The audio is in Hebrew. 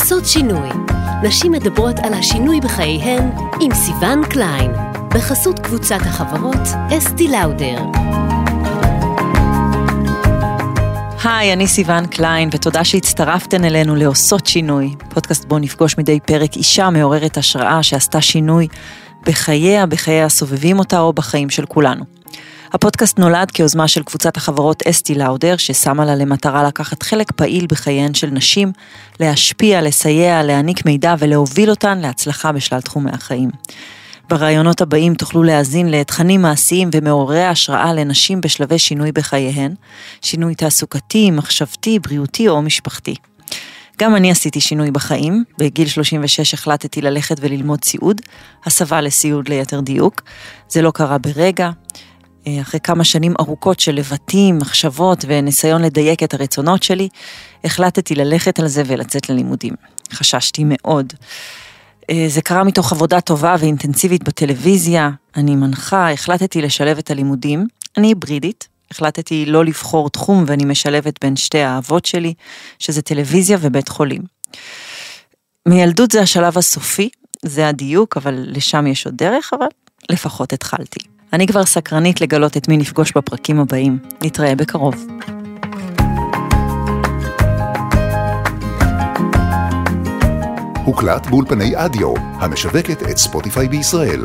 עושות שינוי. נשים מדברות על השינוי בחייהן עם סיון קליין, בחסות קבוצת החברות אסתי לאודר. היי, אני סיון קליין, ותודה שהצטרפתן אלינו לעושות שינוי. פודקאסט בו נפגוש מדי פרק אישה מעוררת השראה שעשתה שינוי בחייה, בחיי הסובבים אותה או בחיים של כולנו. הפודקאסט נולד כיוזמה של קבוצת החברות אסתי לאודר, ששמה לה למטרה לקחת חלק פעיל בחייהן של נשים, להשפיע, לסייע, להעניק מידע ולהוביל אותן להצלחה בשלל תחומי החיים. ברעיונות הבאים תוכלו להאזין לתכנים מעשיים ומעוררי השראה לנשים בשלבי שינוי בחייהן, שינוי תעסוקתי, מחשבתי, בריאותי או משפחתי. גם אני עשיתי שינוי בחיים, בגיל 36 החלטתי ללכת וללמוד סיעוד, הסבה לסיעוד ליתר דיוק. זה לא קרה ברגע, אחרי כמה שנים ארוכות של לבטים, מחשבות וניסיון לדייק את הרצונות שלי, החלטתי ללכת על זה ולצאת ללימודים. חששתי מאוד. אה, זה קרה מתוך עבודה טובה ואינטנסיבית בטלוויזיה, אני מנחה, החלטתי לשלב את הלימודים, אני היברידית, החלטתי לא לבחור תחום ואני משלבת בין שתי האהבות שלי, שזה טלוויזיה ובית חולים. מילדות זה השלב הסופי, זה הדיוק, אבל לשם יש עוד דרך, אבל לפחות התחלתי. אני כבר סקרנית לגלות את מי נפגוש בפרקים הבאים. נתראה בקרוב. הוקלט באולפני אדיו, המשווקת את ספוטיפיי בישראל.